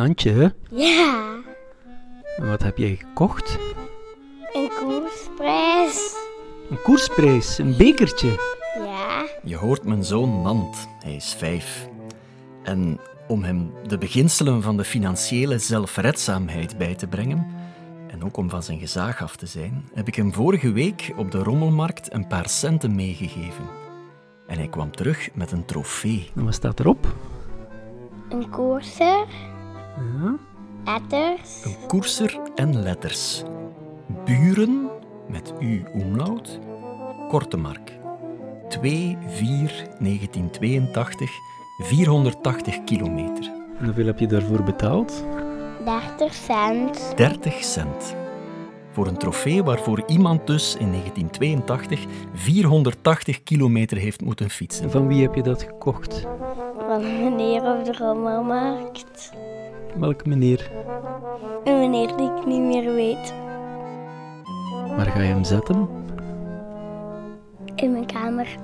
Nantje, hè? Ja, En wat heb jij gekocht? een koersprijs. Een koersprijs, een bekertje. Ja, Je hoort mijn zoon Nant, hij is vijf. En om hem de beginselen van de financiële zelfredzaamheid bij te brengen, en ook om van zijn gezag af te zijn, heb ik hem vorige week op de rommelmarkt een paar centen meegegeven. En hij kwam terug met een trofee. En wat staat erop? een koerser, Ja. letters, Een koerser en letters. Buren, met U omlaut, Kortemark. 2-4-1982, 480 kilometer. En hoeveel heb je daarvoor betaald? 30 cent. 30 cent. Voor een trofee waarvoor iemand dus in 1982 480 kilometer heeft moeten fietsen. En van wie heb je dat gekocht? Van een meneer op de rommelmarkt. Welke meneer? Een meneer die ik niet meer weet. Waar ga je hem zetten? In mijn kamer.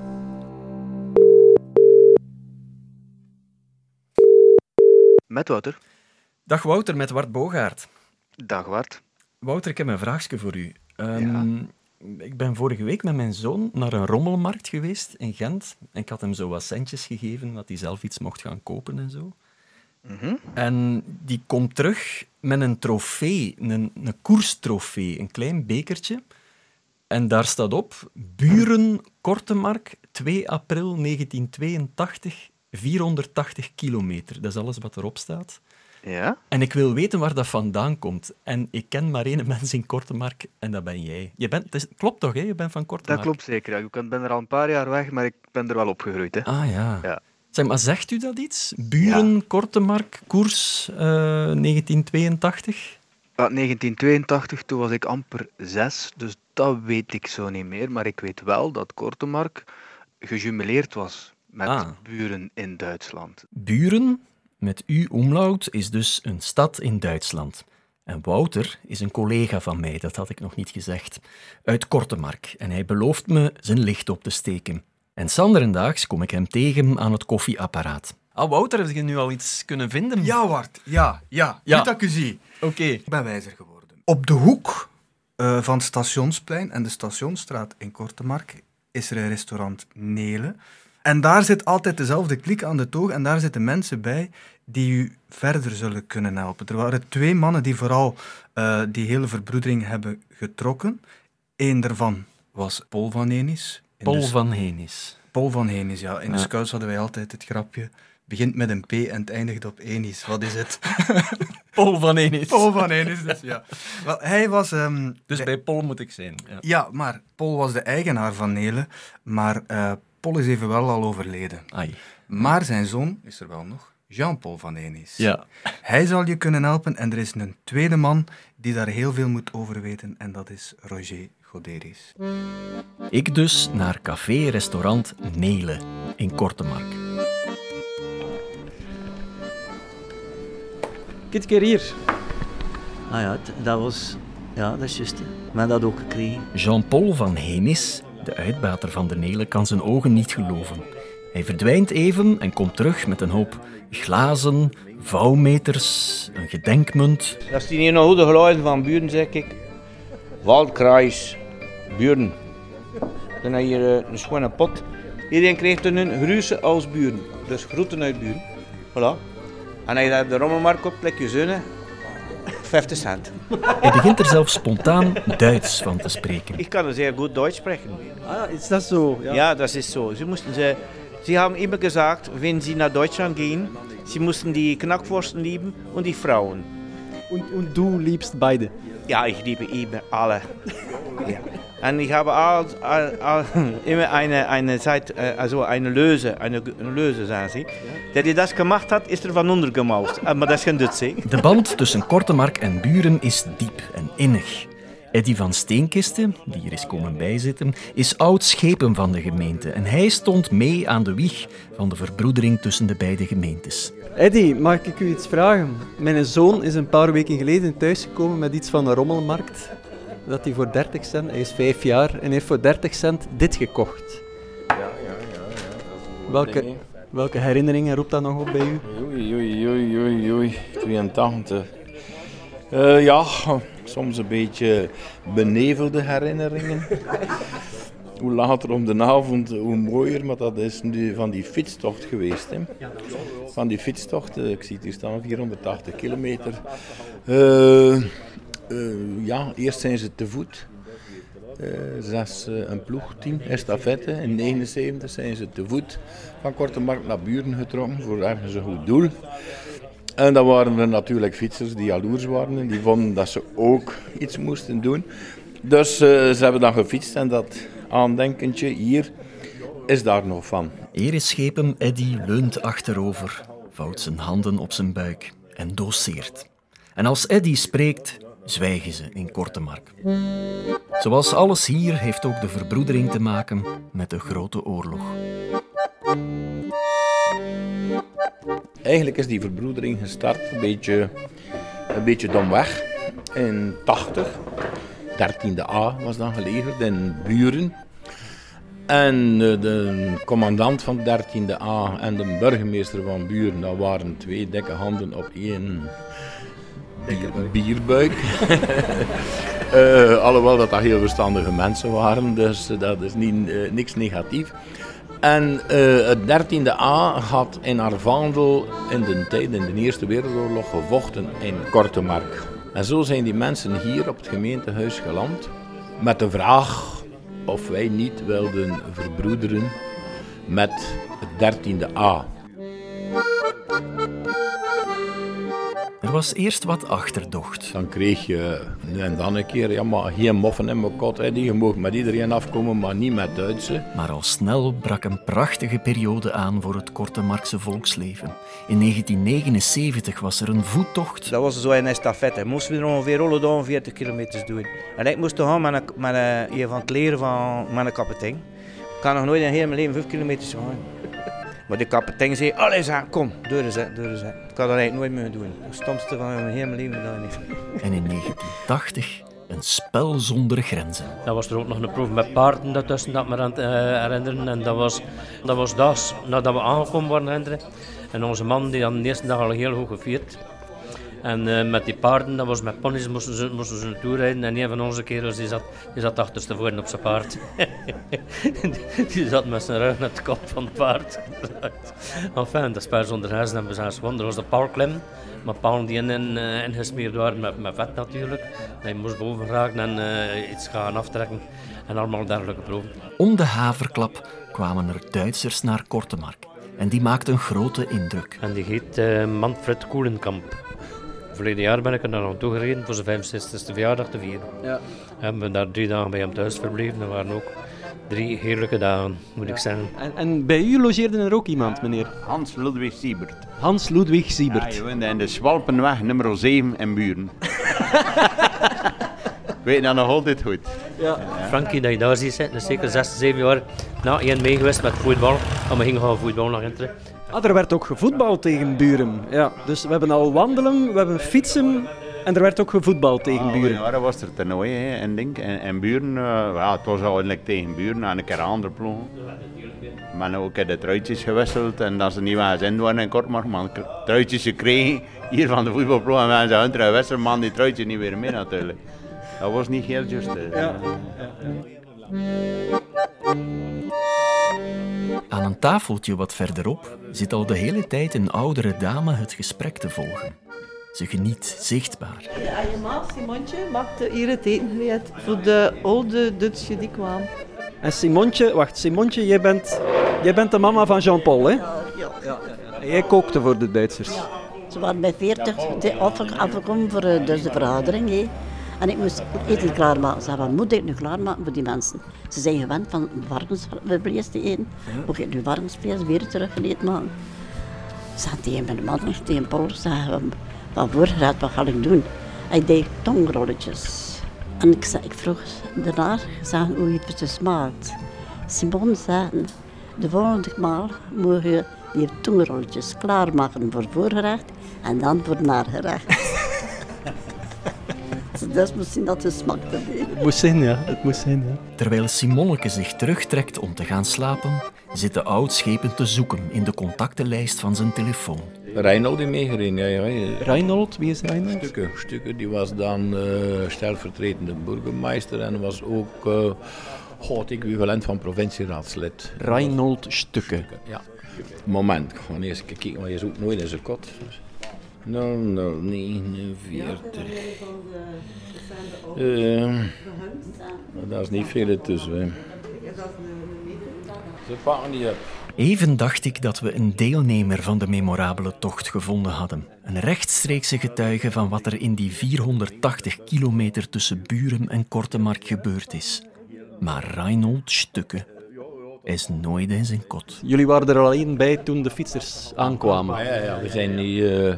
Met Wouter. Dag Wouter, met Wart Bogaert. Dag Wart. Wouter, ik heb een vraagje voor u. Ehm, Ik ben vorige week met mijn zoon naar een rommelmarkt geweest in Gent. En ik had hem zo wat centjes gegeven, dat hij zelf iets mocht gaan kopen en zo. Mhm. En die komt terug met een trofee, een, een koerstrofee, een klein bekertje. En daar staat op, Buren Kortemark, 2 april 1982, 480 kilometer. Dat is alles wat erop staat. Ja? En ik wil weten waar dat vandaan komt. En ik ken maar één mens in Kortemark, en dat ben jij. Je bent, het is- klopt toch, hè? Je bent van Dat Kortemark? klopt zeker. Ja. Ik ben er al een paar jaar weg, maar ik ben er wel opgegroeid. Hè. Ah, ja. Ja. Zeg, maar zegt u dat iets? Buren, Kortemark, koers, eh, 1982? Ja, 1982, toen was ik amper zes, dus dat weet ik zo niet meer. Maar ik weet wel dat Kortemark gejumeleerd was met Ah. buren in Duitsland. Buren, met u omlaut, is dus een stad in Duitsland. En Wouter is een collega van mij, dat had ik nog niet gezegd, uit Kortemark. En hij belooft me zijn licht op te steken. En sanderendaags kom ik hem tegen aan het koffieapparaat. Ah, Wouter, heb je nu al iets kunnen vinden? Ja, Wart. Ja, ja. Ja. Goed dat ik u zie. Oké. Ik ben wijzer geworden. Op de hoek eh, van het Stationsplein en de Stationsstraat in Kortemark is er een restaurant Nele. En daar zit altijd dezelfde klik aan de toog en daar zitten mensen bij die u verder zullen kunnen helpen. Er waren twee mannen die vooral eh, die hele verbroedering hebben getrokken. Eén daarvan was Paul van Enis. Paul de- van Henis. Paul van Henis, ja. In de scouts hadden wij altijd het grapje. Begint met een P en het eindigt op Enis. Wat is het? Paul van Henis. Paul van Enis, dus ja. Wel, hij was... ehm, Dus de- bij Paul moet ik zijn. Ja. Ja, maar Paul was de eigenaar van Nele. Maar eh, Paul is evenwel al overleden. Ai. Maar zijn zoon is er wel nog. Jean-Paul van Enis. Ja. Hij zal je kunnen helpen. En er is een tweede man die daar heel veel moet over weten. En dat is Roger Goderis. Ik dus naar café-restaurant Nele in Kortemark. Kit keer hier. Ah ja, dat was... Ja, dat is juist. Men dat ook gekregen. Jean-Paul van Henis, de uitbater van de Nele, kan zijn ogen niet geloven. Hij verdwijnt even en komt terug met een hoop glazen, vouwmeters, een gedenkmunt. Dat is die hier nog goede geluiden van buren, zeg ik. Waldkruis, buren. Dan heb je hier eh, een schone pot. Iedereen krijgt er een gruze als buren. Dus groeten uit buren. Voilà. En als je dat op de rommelmarkt koopt, plek je zonen, 50 cent. Hij begint er zelfs spontaan Duits van te spreken. Ik kan zeer goed Duits spreken. Ah, is dat zo? Ja, das ist so. Sie mussten sie, sie haben immer gesagt, wenn sie nach Deutschland gehen, sie mussten die Knackwursten lieben und die Frauen. Und, und du liebst beide. Ja, ich liebe immer alle. ja. Und ich habe all, all, all, immer eine, eine Zeit, äh, also eine Löse, eine, eine Löse, sagen sie. Der, die das gemacht hat, ist er van onder gemaust. Aber das kann du sehen. De band tussen Kortemark en Buren is diep en innig. Eddy van Steenkisten, die hier is komen bijzitten, is oud schepen van de gemeente en hij stond mee aan de wieg van de verbroedering tussen de beide gemeentes. Eddy, mag ik u iets vragen? Mijn zoon is een paar weken geleden thuisgekomen met iets van een rommelmarkt. Dat hij voor 30 cent, hij is 5 jaar, en heeft voor 30 cent dit gekocht. Ja, ja, ja. Welke, Welke herinneringen roept dat nog op bij u? Oei, oei, oei, oei, oei. 82. Eh, ja, soms een beetje benevelde herinneringen. hoe later om de avond, hoe mooier. Maar dat is nu van die fietstocht geweest. Hè. Van die fietstocht, eh, ik zie het hier staan, 480 kilometer. Eh, eh, ja, eerst zijn ze te voet. Eh, zes, eh, een ploegteam, estafette. In 79 zijn ze te voet van Kortemark naar Buren getrokken voor ergens een goed doel. En dan waren er natuurlijk fietsers die jaloers waren en die vonden dat ze ook iets moesten doen. Dus eh, ze hebben dan gefietst en dat aandenkentje hier is daar nog van. Ereschepen Eddy leunt achterover, vouwt zijn handen op zijn buik en doseert. En als Eddy spreekt, zwijgen ze in Kortemark. Zoals alles hier heeft ook de verbroedering te maken met de Grote Oorlog. Eigenlijk is die verbroedering gestart een beetje, een beetje domweg in 80. 13e A was dan gelegerd in Buren. En eh, de commandant van 13e A en de burgemeester van Buren, dat waren twee dikke handen op één bier- bierbuik. Eh, alhoewel dat dat heel verstandige mensen waren, dus dat is niet, eh, niks negatief. En eh, het 13e A had in Arvandel in de tijd, in de Eerste Wereldoorlog, gevochten in Kortemark. En zo zijn die mensen hier op het gemeentehuis geland met de vraag of wij niet wilden verbroederen met het 13e A. Er was eerst wat achterdocht. Dan kreeg je nu en dan een keer, ja maar geen moffen in mijn kot, hè. je mag met iedereen afkomen, maar niet met Duitse. Maar al snel brak een prachtige periode aan voor het Kortemarkse volksleven. In 1979 was er een voettocht. Dat was zo in estafette. Moesten we er ongeveer dagen 40 kilometer doen. En ik moest gaan met een, met een, een van het leren van een kapitein. Ik kan nog nooit in heel mijn leven 5 kilometer gaan. Maar de kapitein zei, allee zeg, kom, doe eens, hè, doe eens. hè." Ik had dat eigenlijk nooit meer doen. Het stomste van mijn hele leven. En in 1980 een spel zonder grenzen. Dan was er ook nog een proef met paarden daartussen dat me aan het eh, herinneren. En dat was, dat was daags nadat we aangekomen waren herinneren. En onze man die had de eerste dag al heel goed gevierd. En eh, met die paarden, dat was met ponies, moesten ze, moesten ze naartoe rijden. En een van onze kerels die zat, die zat achterstevoren op zijn paard. die, zat met zijn rug naar de kop van het paard. enfin, dat spel zonder grenzen hebben we zelfs gewonnen. Er was de paalklem. Maar palen die in, in, eh, ingesmeerd waren met, met vet natuurlijk. Hij moest boven raken en eh, iets gaan aftrekken. En allemaal dergelijke proeven. Om de haverklap kwamen er Duitsers naar Kortemark. En die maakten een grote indruk. En die heet Manfred Koelenkamp. Verleden jaar ben ik er naar naartoe gereden voor zijn 65e verjaardag te vieren. Ja. Hebben we daar drie dagen bij hem thuis verbleven. Dat waren ook drie heerlijke dagen, moet ik zeggen. En, en bij u logeerde er ook iemand, meneer? Hans Ludwig Siebert. Hans Ludwig Ja, Siebert. je woonde in de Swalpenweg nummer 7 in Buren. Ik weet dat nog altijd goed. Frankie, dat je daar ziet zitten, is zeker 6, 7 jaar na één mee geweest met voetbal. En we gingen gaan voetbal naar Inter. Ah, er werd ook gevoetbald tegen Buren. Ja, dus we hebben al wandelen, we hebben fietsen en er werd ook gevoetbald tegen Ah, Buren. Ja, dat was er toernooi hè, en ding. En, en Buren, eh, ja, het was eigenlijk tegen Buren en een keer andere ploegen. Maar ook de truitjes gewisseld en dat ze niet waren zin waren in Kortmark, maar truitjes gekregen hier van de voetbalploeg en hebben ze hun gewisseld, maar die truitjes niet weer mee natuurlijk. Dat was niet heel juist. hè. Aan een tafeltje wat verderop zit al de hele tijd een oudere dame het gesprek te volgen. Ze geniet zichtbaar. Ma, Simontje, maakte hier het eten gereed voor de oude Duitsje die kwam. En Simontje, wacht, Simontje, jij bent, jij bent de mama van Jean-Paul, hè? Ja. En jij kookte voor de Duitsers. Ze waren bij 40 de- afge- afgekomen voor eh, dus de vergadering. hè. En ik moest eten klaarmaken. Ze zei, wat moet ik nu klaarmaken voor die mensen? Ze zijn gewend van varkensvlees te eten. Moet ik nu varkensvlees weer terug gaan eten maken? Ze zei tegen mijn man, tegen Paul, zei, wat voorgereid, wat ga ik doen? Hij deed tongrolletjes. En ik, zei, ik vroeg daarna zei, hoe het precies smaakt. Simon zei, de volgende maal moet je die tongrolletjes klaarmaken voor voorgerecht en dan voor nagerecht. Dat moest zien dat het smakte. Het moest zijn, ja. Het moest zijn, ja. Terwijl Simonneke zich terugtrekt om te gaan slapen, zit de oud-schepen te zoeken in de contactenlijst van zijn telefoon. Reinhold die meegereden, ja, ja. Reinhold, wie is Reinhold? Stukken, Stukken, die was dan uh, stelvertretende burgemeester en was ook uh, het equivalent van provincieraadslid. Reinhold Stukken. Ja. Moment, ik ga eerst kijken, maar je zoekt nooit in zijn kot. 0049. Uh, daar is niet veel tussen. Ze pakken die op. Even dacht ik dat we een deelnemer van de memorabele tocht gevonden hadden. Een rechtstreekse getuige van wat er in die 480 kilometer tussen Buren en Kortemark gebeurd is. Maar Reinhold Stukke is nooit in zijn kot. Jullie waren er alleen bij toen de fietsers aankwamen? Ja, ja we zijn niet... Uh,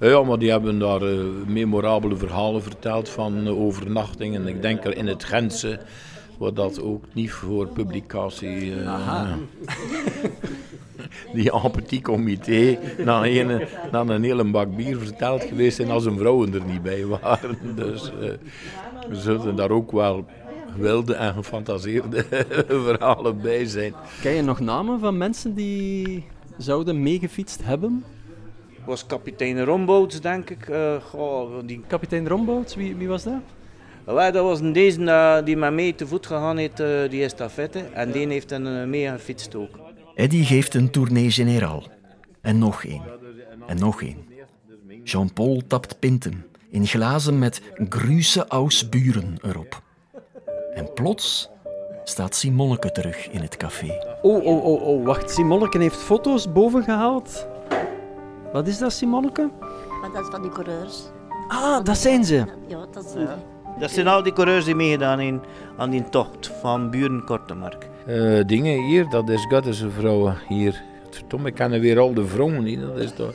ja, maar die hebben daar uh, memorabele verhalen verteld van uh, overnachtingen. Ik denk er in het Gentse, waar dat ook niet voor publicatie... Uh, die en petit comité na een, na een hele bak bier verteld geweest zijn als hun vrouwen er niet bij waren. Dus we zullen daar ook wel wilde en gefantaseerde verhalen bij zijn. Ken je nog namen van mensen die zouden meegefietst hebben? Was kapitein Rombouts, denk ik. Uh, goh, die... Kapitein Rombouts, wie, wie was dat? Well, dat was een deze uh, die met mij te voet gegaan heeft, uh, die estafette. En die heeft dan mee gefietst ook. Eddie geeft een tournee generaal. En nog één. En nog één. Jean-Paul tapt pinten in glazen met Grüße aus Buren erop. En plots staat Simonneke terug in het café. Oh, oh, oh, oh, wacht. Simonneke heeft foto's boven gehaald. Wat is dat, Simonneke? Maar dat is van die coureurs. Ah, dat zijn ze. Ja, dat zijn ze. Dat zijn al die coureurs die meegedaan hebben aan die tocht van Buren Kortemark. Uh, dingen hier, dat is Goddese vrouwen hier. Verdomme, ik ken weer al de vrouwen niet. Dat is toch...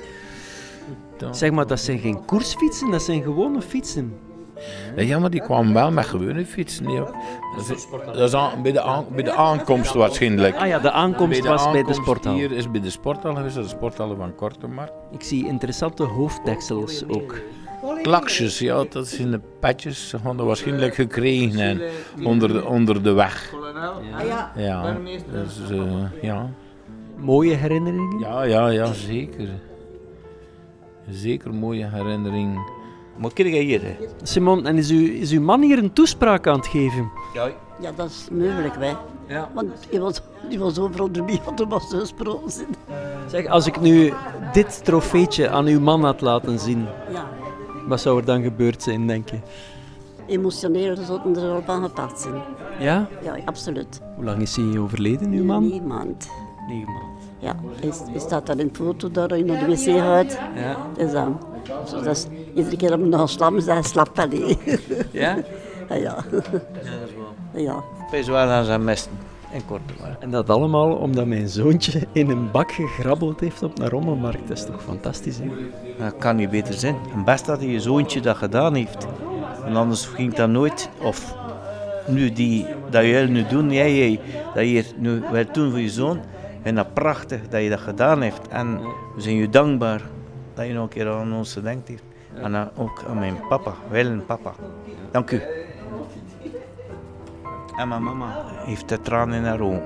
Zeg maar, dat zijn geen koersfietsen, dat zijn gewone fietsen. Ja, maar die kwamen wel met gewone fietsen. Dat is, dat is aan, bij, de aan, bij de aankomst waarschijnlijk. Ah ja, de aankomst bij de was bij de sporthal. Hier is bij de sporthal geweest, de sporthal van Kortemark. Ik zie interessante hoofddeksels ook. Klaksjes, ja, dat zijn de petjes. Ze hadden waarschijnlijk gekregen en onder, de, onder de weg. Ja, ja. Dus, uh, ja. Mooie herinneringen? Ja, ja, ja, zeker. Zeker mooie herinneringen. Krijg je hier? Hè? Simon, en is, u, is uw man hier een toespraak aan het geven? Ja, ja dat is mogelijk, wij. Ja. Want die was, die was overal erbij, want er was zijn. Zeg, als ik nu dit trofeetje aan uw man had laten zien, ja. wat zou er dan gebeurd zijn, denk je? Emotioneel zouden er al van gepakt zijn. Ja? Ja, absoluut. Hoe lang is hij overleden, uw man? Negen maand. Negen maand. Ja, hij staat daar in foto daar in de wc gaat. Ja. Dus dan, dat is, iedere keer om nog slam is hij slap wel Ja? Ja, ja. Ja, dat is wel. Ja. Wel aan zijn mesten. En kort maar. En dat allemaal omdat mijn zoontje in een bak gegrabbeld heeft op een rommelmarkt. Dat is toch fantastisch, hè? Dat kan niet beter zijn. En best dat je zoontje dat gedaan heeft. En anders ging dat nooit. Of nu die, dat jij nu doen, jij, jij dat je nu wil doen voor je zoon. En dat prachtig dat je dat gedaan heeft. En we zijn je dankbaar dat je nog een keer aan ons gedenkt heeft. En dan ook aan mijn papa, Willem papa. Dank u. En mijn mama heeft de tranen in haar ogen.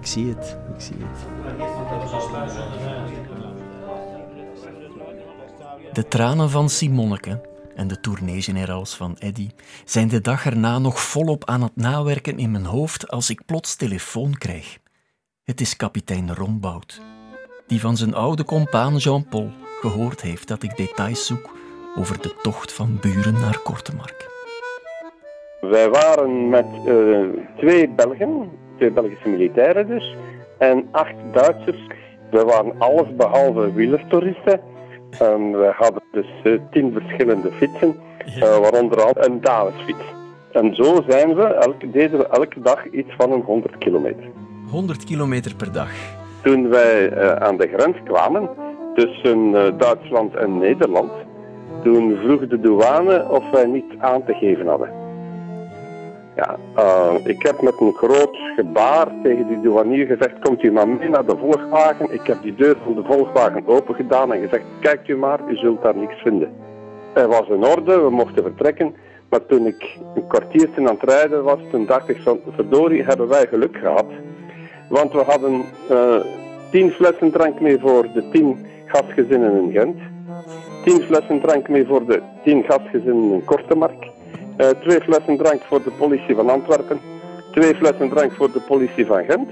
Ik zie het, ik zie het. De tranen van Simonneke en de tournee-generaals van Eddy zijn de dag erna nog volop aan het nawerken in mijn hoofd als ik plots telefoon krijg. Het is kapitein Rombout, die van zijn oude compaan Jean-Paul gehoord heeft dat ik details zoek over de tocht van Buren naar Kortemark. Wij waren met uh, twee Belgen, twee Belgische militairen dus, en acht Duitsers. We waren alles behalve wielertoeristen. En we hadden dus uh, tien verschillende fietsen, uh, waaronder een damesfiets. En zo zijn we, elke, deden we elke dag iets van een 100 kilometer. 100 kilometer per dag. Toen wij uh, aan de grens kwamen tussen uh, Duitsland en Nederland, toen vroeg de douane of wij niet aan te geven hadden. Ja, uh, ik heb met een groot gebaar tegen die douanier gezegd, komt u maar mee naar de volgwagen. Ik heb die deur van de volgwagen open gedaan en gezegd, kijkt u maar, u zult daar niks vinden. Hij was in orde, we mochten vertrekken. Maar toen ik een kwartiertje aan het rijden was, toen dacht ik van, verdorie, hebben wij geluk gehad. Want we hadden eh, tien flessen drank mee voor de tien gastgezinnen in Gent. Tien flessen drank mee voor de tien gastgezinnen in Kortemark. Eh, twee flessen drank voor de politie van Antwerpen. Twee flessen drank voor de politie van Gent.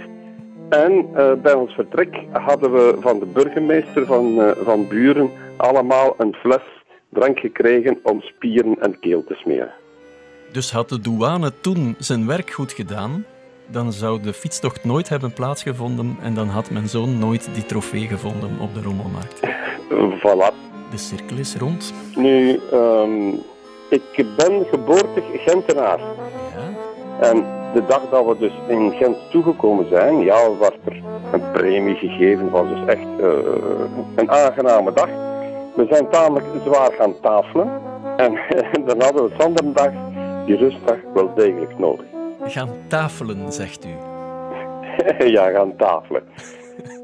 En eh, bij ons vertrek hadden we van de burgemeester van, eh, van Buren allemaal een fles drank gekregen om spieren en keel te smeren. Dus had de douane toen zijn werk goed gedaan, dan zou de fietstocht nooit hebben plaatsgevonden en dan had mijn zoon nooit die trofee gevonden op de rommelmarkt. Voilà. De cirkel is rond. Nu, ehm, ik ben geboortig Gentenaar. En de dag dat we dus in Gent toegekomen zijn, ja, was er een premie gegeven. was dus echt eh, een aangename dag. We zijn tamelijk zwaar gaan tafelen. En dan hadden we zondag die rustdag wel degelijk nodig. Gaan tafelen, zegt u. ja, gaan tafelen.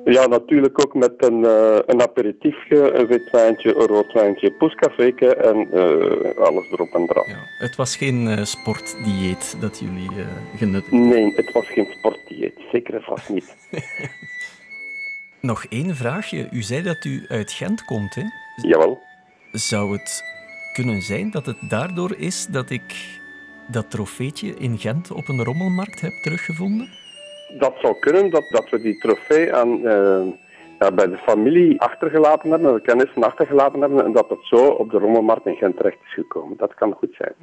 Ja, natuurlijk ook met een, eh, een aperitiefje, een wit wijntje, een rood wijntje, poescaféke en eh, alles erop en eraf. Het was geen eh, sportdieet dat jullie eh genuttigd Nee, het was geen sportdieet. Zeker en vast niet. Nog één vraagje. U zei dat u uit Gent komt, hè? Jawel. Zou het kunnen zijn dat het daardoor is dat ik dat trofeetje in Gent op een rommelmarkt heb teruggevonden? Dat zou kunnen, dat, dat we die trofee aan, eh, ja, bij de familie achtergelaten hebben, de kennissen achtergelaten hebben, en dat het zo op de rommelmarkt in Gent terecht is gekomen. Dat kan goed zijn.